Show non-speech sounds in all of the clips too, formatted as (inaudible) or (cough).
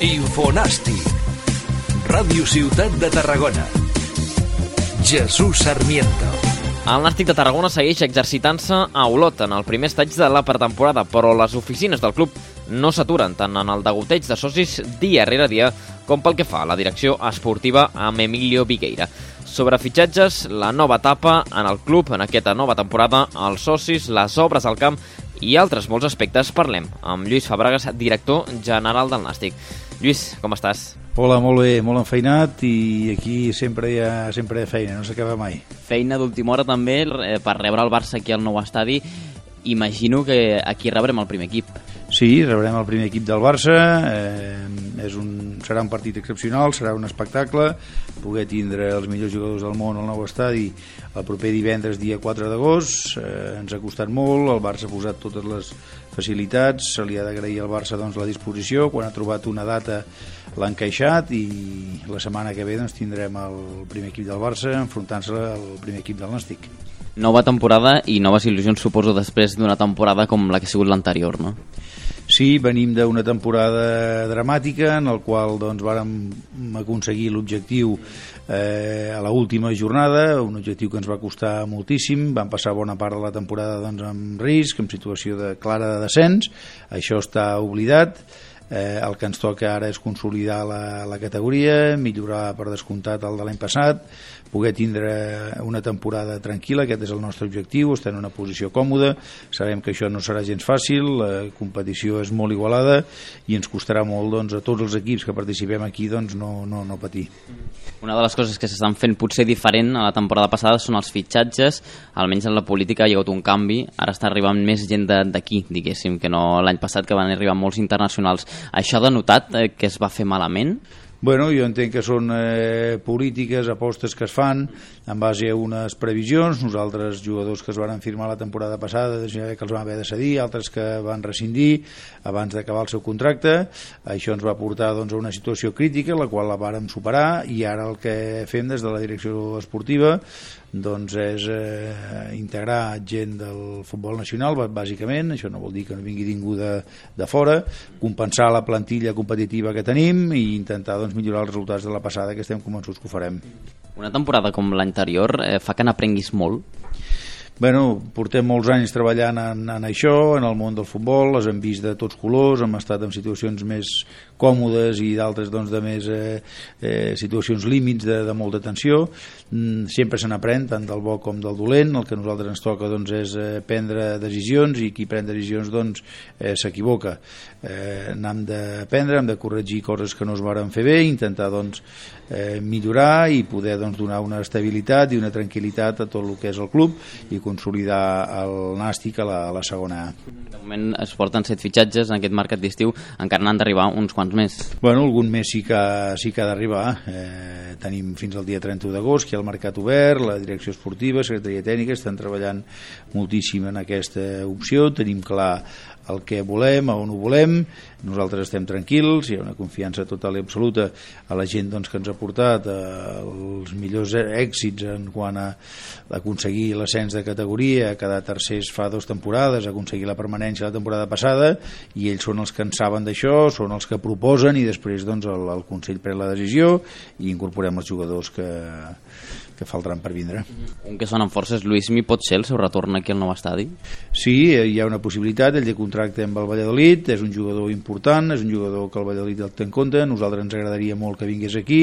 Infonàstic. Ràdio Ciutat de Tarragona. Jesús Sarmiento. El Nàstic de Tarragona segueix exercitant-se a Olot en el primer estatge de la pretemporada, però les oficines del club no s'aturen tant en el degoteig de socis dia rere dia com pel que fa a la direcció esportiva amb Emilio Vigueira. Sobre fitxatges, la nova etapa en el club en aquesta nova temporada, els socis, les obres al camp i altres molts aspectes parlem amb Lluís Fabregas, director general del Nàstic. Lluís, com estàs? Hola, molt bé, molt enfeinat i aquí sempre hi ha, sempre hi ha feina, no s'acaba mai. Feina d'última hora també eh, per rebre el Barça aquí al nou estadi. Imagino que aquí rebrem el primer equip. Sí, rebrem el primer equip del Barça, eh, és un, serà un partit excepcional, serà un espectacle, poder tindre els millors jugadors del món al nou estadi el proper divendres, dia 4 d'agost, eh, ens ha costat molt, el Barça ha posat totes les facilitats, se li ha d'agrair al Barça doncs, la disposició, quan ha trobat una data l'ha encaixat i la setmana que ve doncs, tindrem el primer equip del Barça enfrontant-se al primer equip del Nàstic. Nova temporada i noves il·lusions, suposo, després d'una temporada com la que ha sigut l'anterior, no? Sí, venim d'una temporada dramàtica en el qual doncs, vàrem aconseguir l'objectiu eh, a l última jornada, un objectiu que ens va costar moltíssim, vam passar bona part de la temporada doncs, amb risc, en situació de clara de descens, això està oblidat, eh, el que ens toca ara és consolidar la, la categoria, millorar per descomptat el de l'any passat, poder tindre una temporada tranquil·la, aquest és el nostre objectiu, estar en una posició còmoda, sabem que això no serà gens fàcil, la competició és molt igualada i ens costarà molt doncs, a tots els equips que participem aquí doncs, no, no, no patir. Una de les coses que s'estan fent potser diferent a la temporada passada són els fitxatges, almenys en la política hi ha hagut un canvi, ara està arribant més gent d'aquí, diguéssim, que no l'any passat que van arribar molts internacionals. Això ha denotat eh, que es va fer malament? Bueno, jo entenc que són eh, polítiques, apostes que es fan en base a unes previsions. Nosaltres, jugadors que es van firmar la temporada passada, que els van haver de cedir, altres que van rescindir abans d'acabar el seu contracte. Això ens va portar doncs, a una situació crítica, la qual la vàrem superar, i ara el que fem des de la direcció esportiva doncs és eh, integrar gent del futbol nacional, bàsicament, això no vol dir que no vingui ningú de, de fora, compensar la plantilla competitiva que tenim i intentar doncs, millorar els resultats de la passada, que estem convençuts que ho farem. Una temporada com l'anterior eh, fa que n'aprenguis molt? Bueno, portem molts anys treballant en, en això, en el món del futbol, les hem vist de tots colors, hem estat en situacions més còmodes i d'altres doncs, de més eh, eh, situacions límits de, de molta tensió. Mm, sempre se n'aprèn, tant del bo com del dolent. El que a nosaltres ens toca doncs, és eh, prendre decisions i qui pren decisions doncs, eh, s'equivoca. Eh, n'hem d'aprendre, hem de corregir coses que no es varen fer bé, intentar doncs, eh, millorar i poder doncs, donar una estabilitat i una tranquil·litat a tot el que és el club i consolidar el Nàstic a la, a la segona A. De moment es porten set fitxatges en aquest mercat d'estiu, encara n'han d'arribar uns quants més. Bueno, algun més sí que, sí que ha d'arribar. Eh, tenim fins al dia 31 d'agost, que hi ha el mercat obert, la direcció esportiva, secretaria tècnica, estan treballant moltíssim en aquesta opció, tenim clar el que volem, a on ho volem, nosaltres estem tranquils, hi ha una confiança total i absoluta a la gent doncs, que ens ha portat eh, els millors èxits en quant a aconseguir l'ascens de categoria, quedar tercers fa dues temporades, aconseguir la permanència la temporada passada, i ells són els que en saben d'això, són els que proposen i després doncs, el, el Consell pren la decisió i incorporem els jugadors que, que faltaran per vindre. Un que sonen forces, Lluís Mi, pot ser el seu retorn aquí al nou estadi? Sí, hi ha una possibilitat, ell té contracte amb el Valladolid, és un jugador important, és un jugador que el Valladolid el té en compte, nosaltres ens agradaria molt que vingués aquí,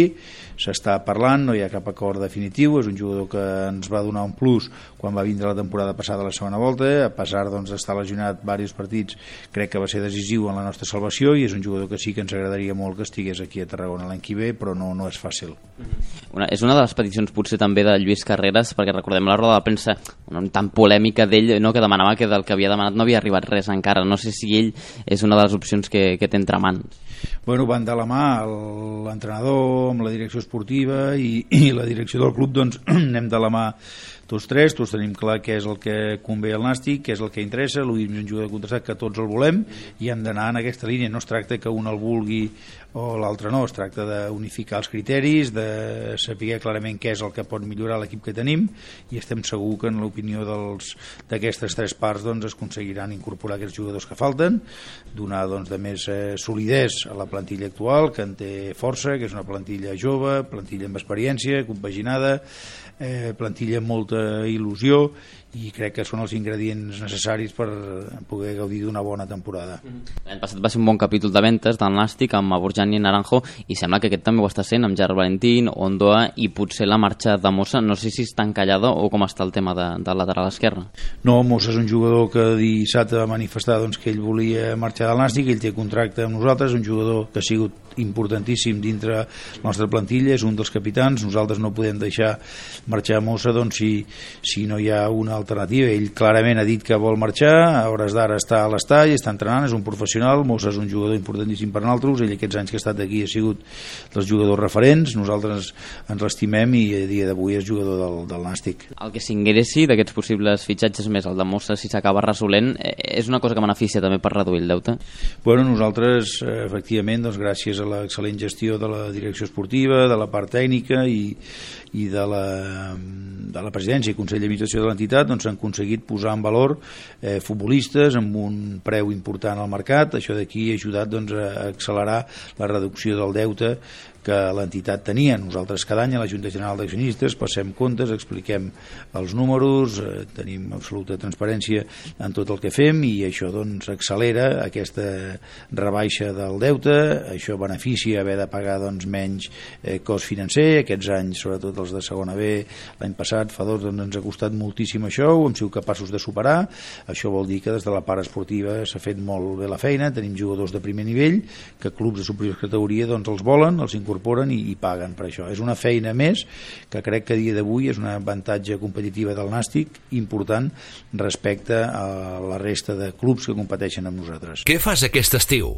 s'està parlant, no hi ha cap acord definitiu, és un jugador que ens va donar un plus quan va vindre la temporada passada a la segona volta, a pesar doncs, d'estar doncs, lesionat diversos partits, crec que va ser decisiu en la nostra salvació i és un jugador que sí que ens agradaria molt que estigués aquí a Tarragona l'any que ve, però no, no és fàcil. Una, és una de les peticions potser també de Lluís Carreras, perquè recordem la roda de premsa tan polèmica d'ell, no, que demanava que del que havia demanat no havia arribat res encara. No sé si ell és una de les opcions que, que té entre mans. Bueno, van de la mà l'entrenador amb la direcció esportiva i, i la direcció del club, doncs (clears throat) anem de la mà tots tres, tots tenim clar què és el que convé al Nàstic, què és el que interessa, l'Uïm és un jugador contrastat que tots el volem i hem d'anar en aquesta línia, no es tracta que un el vulgui o l'altre no, es tracta d'unificar els criteris, de saber clarament què és el que pot millorar l'equip que tenim i estem segur que en l'opinió d'aquestes tres parts doncs, es aconseguiran incorporar aquests jugadors que falten, donar doncs, de més eh, solidesa a la plantilla actual, que en té força, que és una plantilla jove, plantilla amb experiència, compaginada, eh, plantilla amb molta il·lusió i crec que són els ingredients necessaris per poder gaudir d'una bona temporada. L'any passat va ser un bon capítol de ventes del Nàstic amb Aburjani i Naranjo i sembla que aquest també ho està sent amb Gerard Valentín, Ondoa i potser la marxa de Mossa. No sé si està encallada o com està el tema de, del lateral esquerre. No, Mossa és un jugador que dissabte va manifestar doncs, que ell volia marxar del Nàstic, ell té contracte amb nosaltres, un jugador que ha sigut importantíssim dintre la nostra plantilla, és un dels capitans, nosaltres no podem deixar marxar Mossa doncs, si, si no hi ha una alternativa. Ell clarament ha dit que vol marxar, a hores d'ara està a l'estall, està entrenant, és un professional, Mossa és un jugador importantíssim per nosaltres, ell aquests anys que ha estat aquí ha sigut dels jugadors referents, nosaltres ens l'estimem i a dia d'avui és jugador del, del Nàstic. El que s'ingressi d'aquests possibles fitxatges més el de Mossa, si s'acaba resolent, eh, és una cosa que beneficia també per reduir el deute? Bueno, nosaltres, eh, efectivament, doncs, gràcies a l'excel·lent gestió de la direcció esportiva, de la part tècnica i, i de la, de la presidència i Consell d'Administració de l'entitat doncs, han aconseguit posar en valor eh, futbolistes amb un preu important al mercat. Això d'aquí ha ajudat doncs, a accelerar la reducció del deute que l'entitat tenia. Nosaltres cada any a la Junta General d'Accionistes passem comptes, expliquem els números, eh, tenim absoluta transparència en tot el que fem i això doncs accelera aquesta rebaixa del deute, això beneficia haver de pagar doncs, menys eh, cost financer, aquests anys, sobretot els de segona B, l'any passat, fa dos, doncs, ens ha costat moltíssim això, ho hem sigut capaços de superar, això vol dir que des de la part esportiva s'ha fet molt bé la feina, tenim jugadors de primer nivell, que clubs de superior categoria doncs, els volen, els incorporen incorporen i, i paguen per això. És una feina més que crec que a dia d'avui és una avantatge competitiva del Nàstic important respecte a la resta de clubs que competeixen amb nosaltres. Què fas aquest estiu?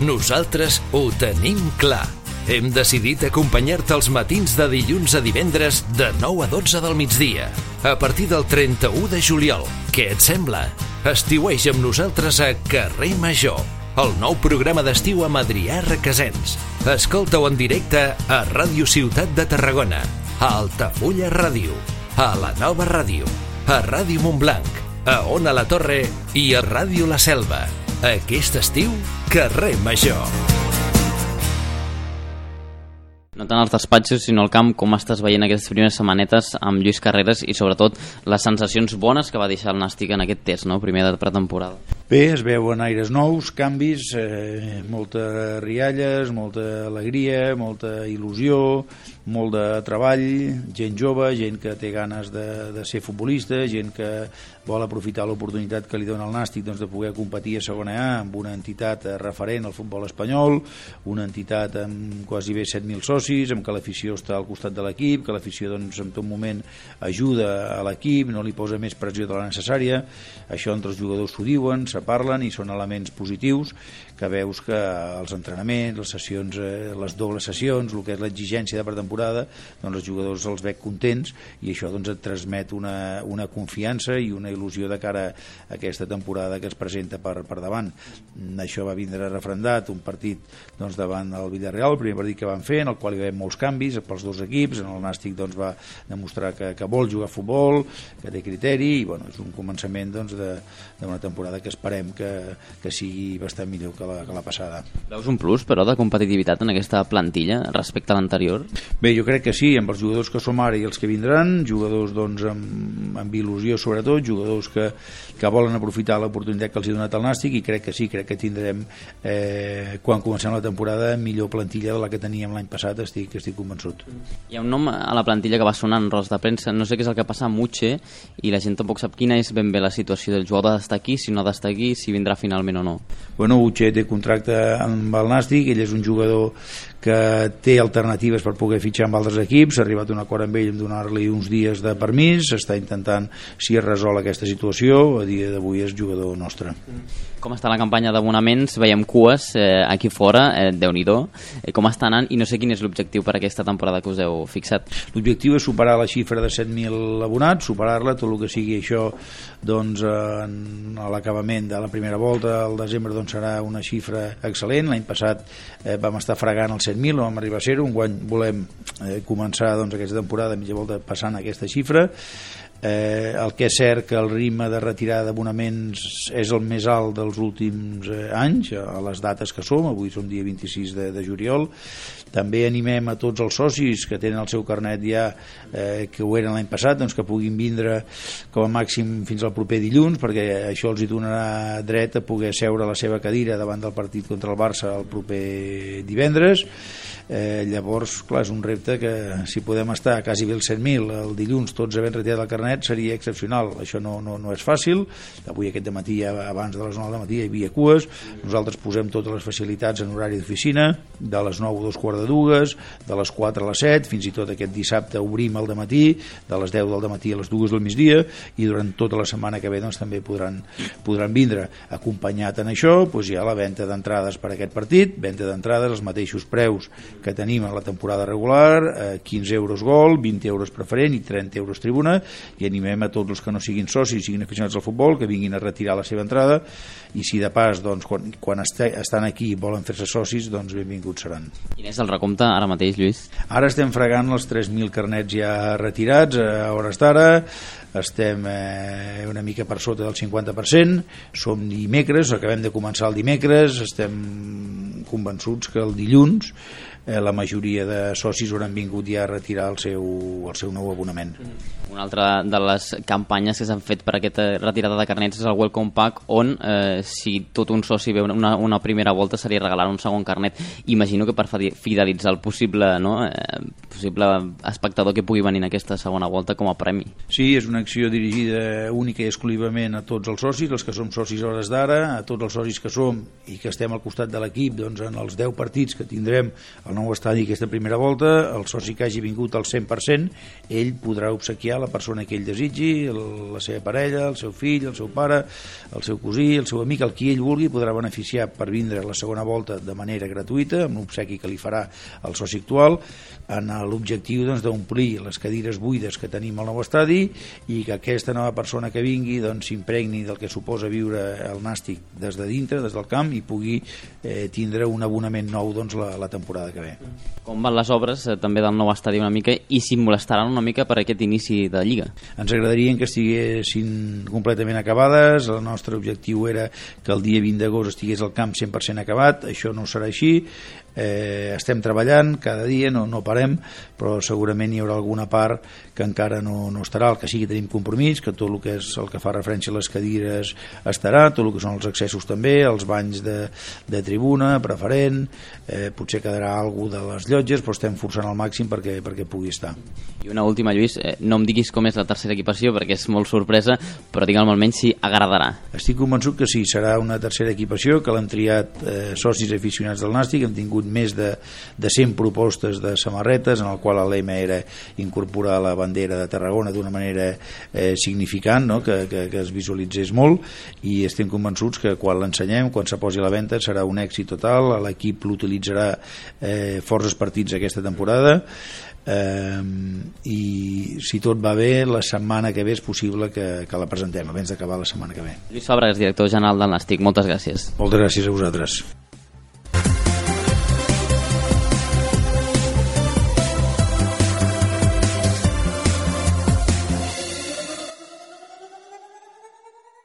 Nosaltres ho tenim clar. Hem decidit acompanyar-te els matins de dilluns a divendres de 9 a 12 del migdia. A partir del 31 de juliol. Què et sembla? Estiueix amb nosaltres a Carrer Major, el nou programa d'estiu amb Adrià Requesens. Escolta-ho en directe a Ràdio Ciutat de Tarragona, a Altafulla Ràdio, a la Nova Ràdio, a Ràdio Montblanc, a Ona la Torre i a Ràdio La Selva. Aquest estiu, Carrer Major. No tant els despatxos, sinó el camp, com estàs veient aquestes primeres setmanetes amb Lluís Carreras i sobretot les sensacions bones que va deixar el Nàstic en aquest test, no? primer de pretemporada. Bé, es veuen aires nous, canvis, eh, molta rialles, molta alegria, molta il·lusió, molt de treball, gent jove, gent que té ganes de, de ser futbolista, gent que vol aprofitar l'oportunitat que li dona el Nàstic doncs, de poder competir a segona A amb una entitat eh, referent al futbol espanyol, una entitat amb quasi bé 7.000 socis, amb que l'afició està al costat de l'equip, que l'afició doncs, en tot moment ajuda a l'equip, no li posa més pressió de la necessària, això entre els jugadors s'ho diuen, se parlen i són elements positius que veus que els entrenaments, les sessions, eh, les dobles sessions, el que és l'exigència de pretemporada, doncs els jugadors els veig contents i això doncs et transmet una, una confiança i una il·lusió de cara a aquesta temporada que es presenta per, per davant. Això va vindre refrendat un partit doncs, davant del Villarreal, el primer partit que van fer, en el qual hi va haver molts canvis pels dos equips, en el Nàstic doncs, va demostrar que, que vol jugar a futbol, que té criteri i bueno, és un començament doncs, d'una temporada que esperem que, que sigui bastant millor que la, que la passada. Veus un plus, però, de competitivitat en aquesta plantilla respecte a l'anterior? Bé, jo crec que sí, amb els jugadors que som ara i els que vindran, jugadors doncs, amb, amb il·lusió sobretot, jugadors que, que volen aprofitar l'oportunitat que els ha donat el Nàstic i crec que sí, crec que tindrem eh, quan comencem la temporada millor plantilla de la que teníem l'any passat, estic, estic convençut. Hi ha un nom a la plantilla que va sonar en ros de premsa, no sé què és el que passa amb Uche i la gent tampoc sap quina és ben bé la situació del jugador d'estar aquí, si no d'estar aquí, si vindrà finalment o no. Bueno, Uche té contracte amb el Nàstic, ell és un jugador que té alternatives per poder fitxar amb altres equips, ha arribat un acord amb ell en donar-li uns dies de permís, està intentant si es resol aquesta situació, a dia d'avui és jugador nostre. Com està la campanya d'abonaments? Veiem cues eh, aquí fora, eh, déu nhi eh, com està anant i no sé quin és l'objectiu per aquesta temporada que us heu fixat. L'objectiu és superar la xifra de 7.000 abonats, superar-la, tot el que sigui això doncs, en, a l'acabament de la primera volta, al desembre doncs, serà una xifra excel·lent, l'any passat eh, vam estar fregant els 100.000, no vam arribar a ser-ho, un guany volem eh, començar doncs, aquesta temporada mitja volta passant aquesta xifra. Eh, el que és cert que el ritme de retirada d'abonaments és el més alt dels últims eh, anys, a les dates que som, avui som dia 26 de, de juliol. També animem a tots els socis que tenen el seu carnet ja, eh, que ho eren l'any passat, doncs que puguin vindre com a màxim fins al proper dilluns, perquè això els hi donarà dret a poder seure a la seva cadira davant del partit contra el Barça el proper divendres eh, llavors, clar, és un repte que si podem estar quasi bé els 100.000 el dilluns tots havent retirat el carnet seria excepcional, això no, no, no és fàcil. Avui aquest matí, abans de les 9 del matí hi havia cues, nosaltres posem totes les facilitats en horari d'oficina de les 9 a dos quarts de dues de les 4 a les 7, fins i tot aquest dissabte obrim al matí, de les 10 del matí a les 2 del migdia i durant tota la setmana que ve doncs, també podran, podran vindre. Acompanyat en això, doncs hi ha la venda d'entrades per a aquest partit, venda d'entrades als mateixos preus que tenim a la temporada regular, eh, 15 euros gol, 20 euros preferent i 30 euros tribuna, i animem a tots els que no siguin socis, siguin aficionats al futbol, que vinguin a retirar la seva entrada, i si de pas, doncs, quan, quan estan aquí i volen fer-se socis, doncs benvinguts seran. Quin és el recompte ara mateix, Lluís? Ara estem fregant els 3.000 carnets ja retirats a hores d'ara, estem eh, una mica per sota del 50%, som dimecres, acabem de començar el dimecres, estem convençuts que el dilluns eh, la majoria de socis hauran vingut ja a retirar el seu, el seu nou abonament. Mm. Una altra de les campanyes que s'han fet per aquesta retirada de carnets és el Welcome Pack, on eh, si tot un soci ve una, una primera volta seria regalar un segon carnet. Imagino que per fidelitzar el possible, no, eh, possible espectador que pugui venir en aquesta segona volta com a premi. Sí, és una acció dirigida única i exclusivament a tots els socis, els que som socis hores d'ara, a tots els socis que som i que estem al costat de l'equip doncs, en els 10 partits que tindrem al nou estadi aquesta primera volta, el soci que hagi vingut al 100%, ell podrà obsequiar la persona que ell desitgi, el, la seva parella, el seu fill, el seu pare, el seu cosí, el seu amic, el qui ell vulgui, podrà beneficiar per vindre la segona volta de manera gratuïta, amb l'obsequi que li farà el soci actual, en l'objectiu doncs, d'omplir doncs, les cadires buides que tenim al nou estadi i que aquesta nova persona que vingui doncs, s'impregni doncs, del que suposa viure el nàstic des de dintre, des del camp, i pugui eh, tindre un abonament nou doncs, la, la temporada que ve. Com van les obres eh, també del nou estadi una mica i si molestaran una mica per aquest inici de Lliga? Ens agradaria que estiguessin completament acabades, el nostre objectiu era que el dia 20 d'agost estigués el camp 100% acabat, això no serà així, eh, estem treballant cada dia, no, no parem, però segurament hi haurà alguna part que encara no, no estarà, el que sigui tenim compromís, que tot el que és el que fa referència a les cadires estarà, tot el que són els accessos també, els banys de, de tribuna, preferent, eh, potser quedarà algú de les llotges, però estem forçant al màxim perquè, perquè pugui estar. I una última, Lluís, eh, no em diguis com és la tercera equipació perquè és molt sorpresa, però digue'm almenys si agradarà. Estic convençut que sí, serà una tercera equipació, que l'han triat eh, socis aficionats del Nàstic, hem tingut més de, de 100 propostes de samarretes en el qual el lema era incorporar la bandera de Tarragona d'una manera eh, significant, no? que, que, que es visualitzés molt i estem convençuts que quan l'ensenyem, quan se posi a la venda serà un èxit total, l'equip l'utilitzarà eh, forces partits aquesta temporada eh, i si tot va bé la setmana que ve és possible que, que la presentem abans d'acabar la setmana que ve. Lluís Fabregas, director general del Nàstic, moltes gràcies. Moltes gràcies a vosaltres